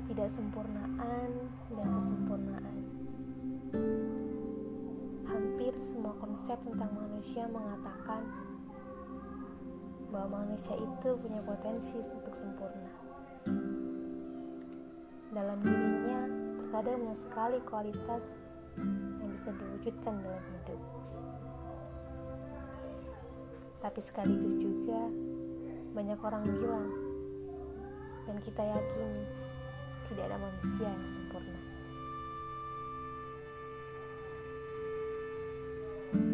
ketidaksempurnaan dan kesempurnaan. Hampir semua konsep tentang manusia mengatakan bahwa manusia itu punya potensi untuk sempurna. Dalam dirinya terkadang banyak sekali kualitas yang bisa diwujudkan dalam hidup. Tapi sekaligus juga banyak orang bilang dan kita yakini tidak ada manusia yang sempurna.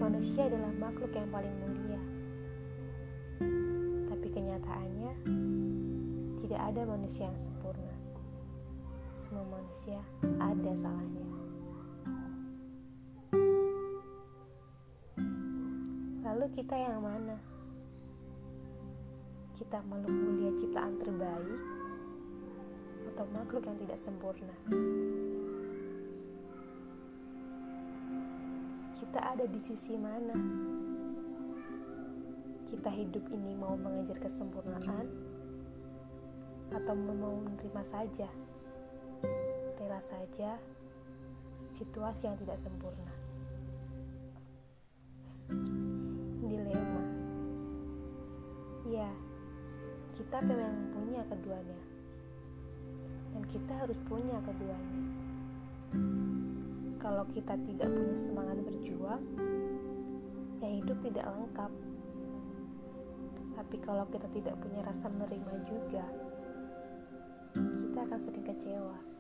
Manusia adalah makhluk yang paling mulia. Tapi kenyataannya tidak ada manusia yang sempurna. Semua manusia ada salahnya. Lalu kita yang mana? Kita makhluk mulia ciptaan terbaik atau makhluk yang tidak sempurna? Kita ada di sisi mana? Kita hidup ini mau mengejar kesempurnaan atau mau menerima saja? Rela saja situasi yang tidak sempurna. Dilema. Ya, kita memang punya keduanya. Kita harus punya keduanya. Kalau kita tidak punya semangat berjuang, ya hidup tidak lengkap. Tapi kalau kita tidak punya rasa menerima juga, kita akan sering kecewa.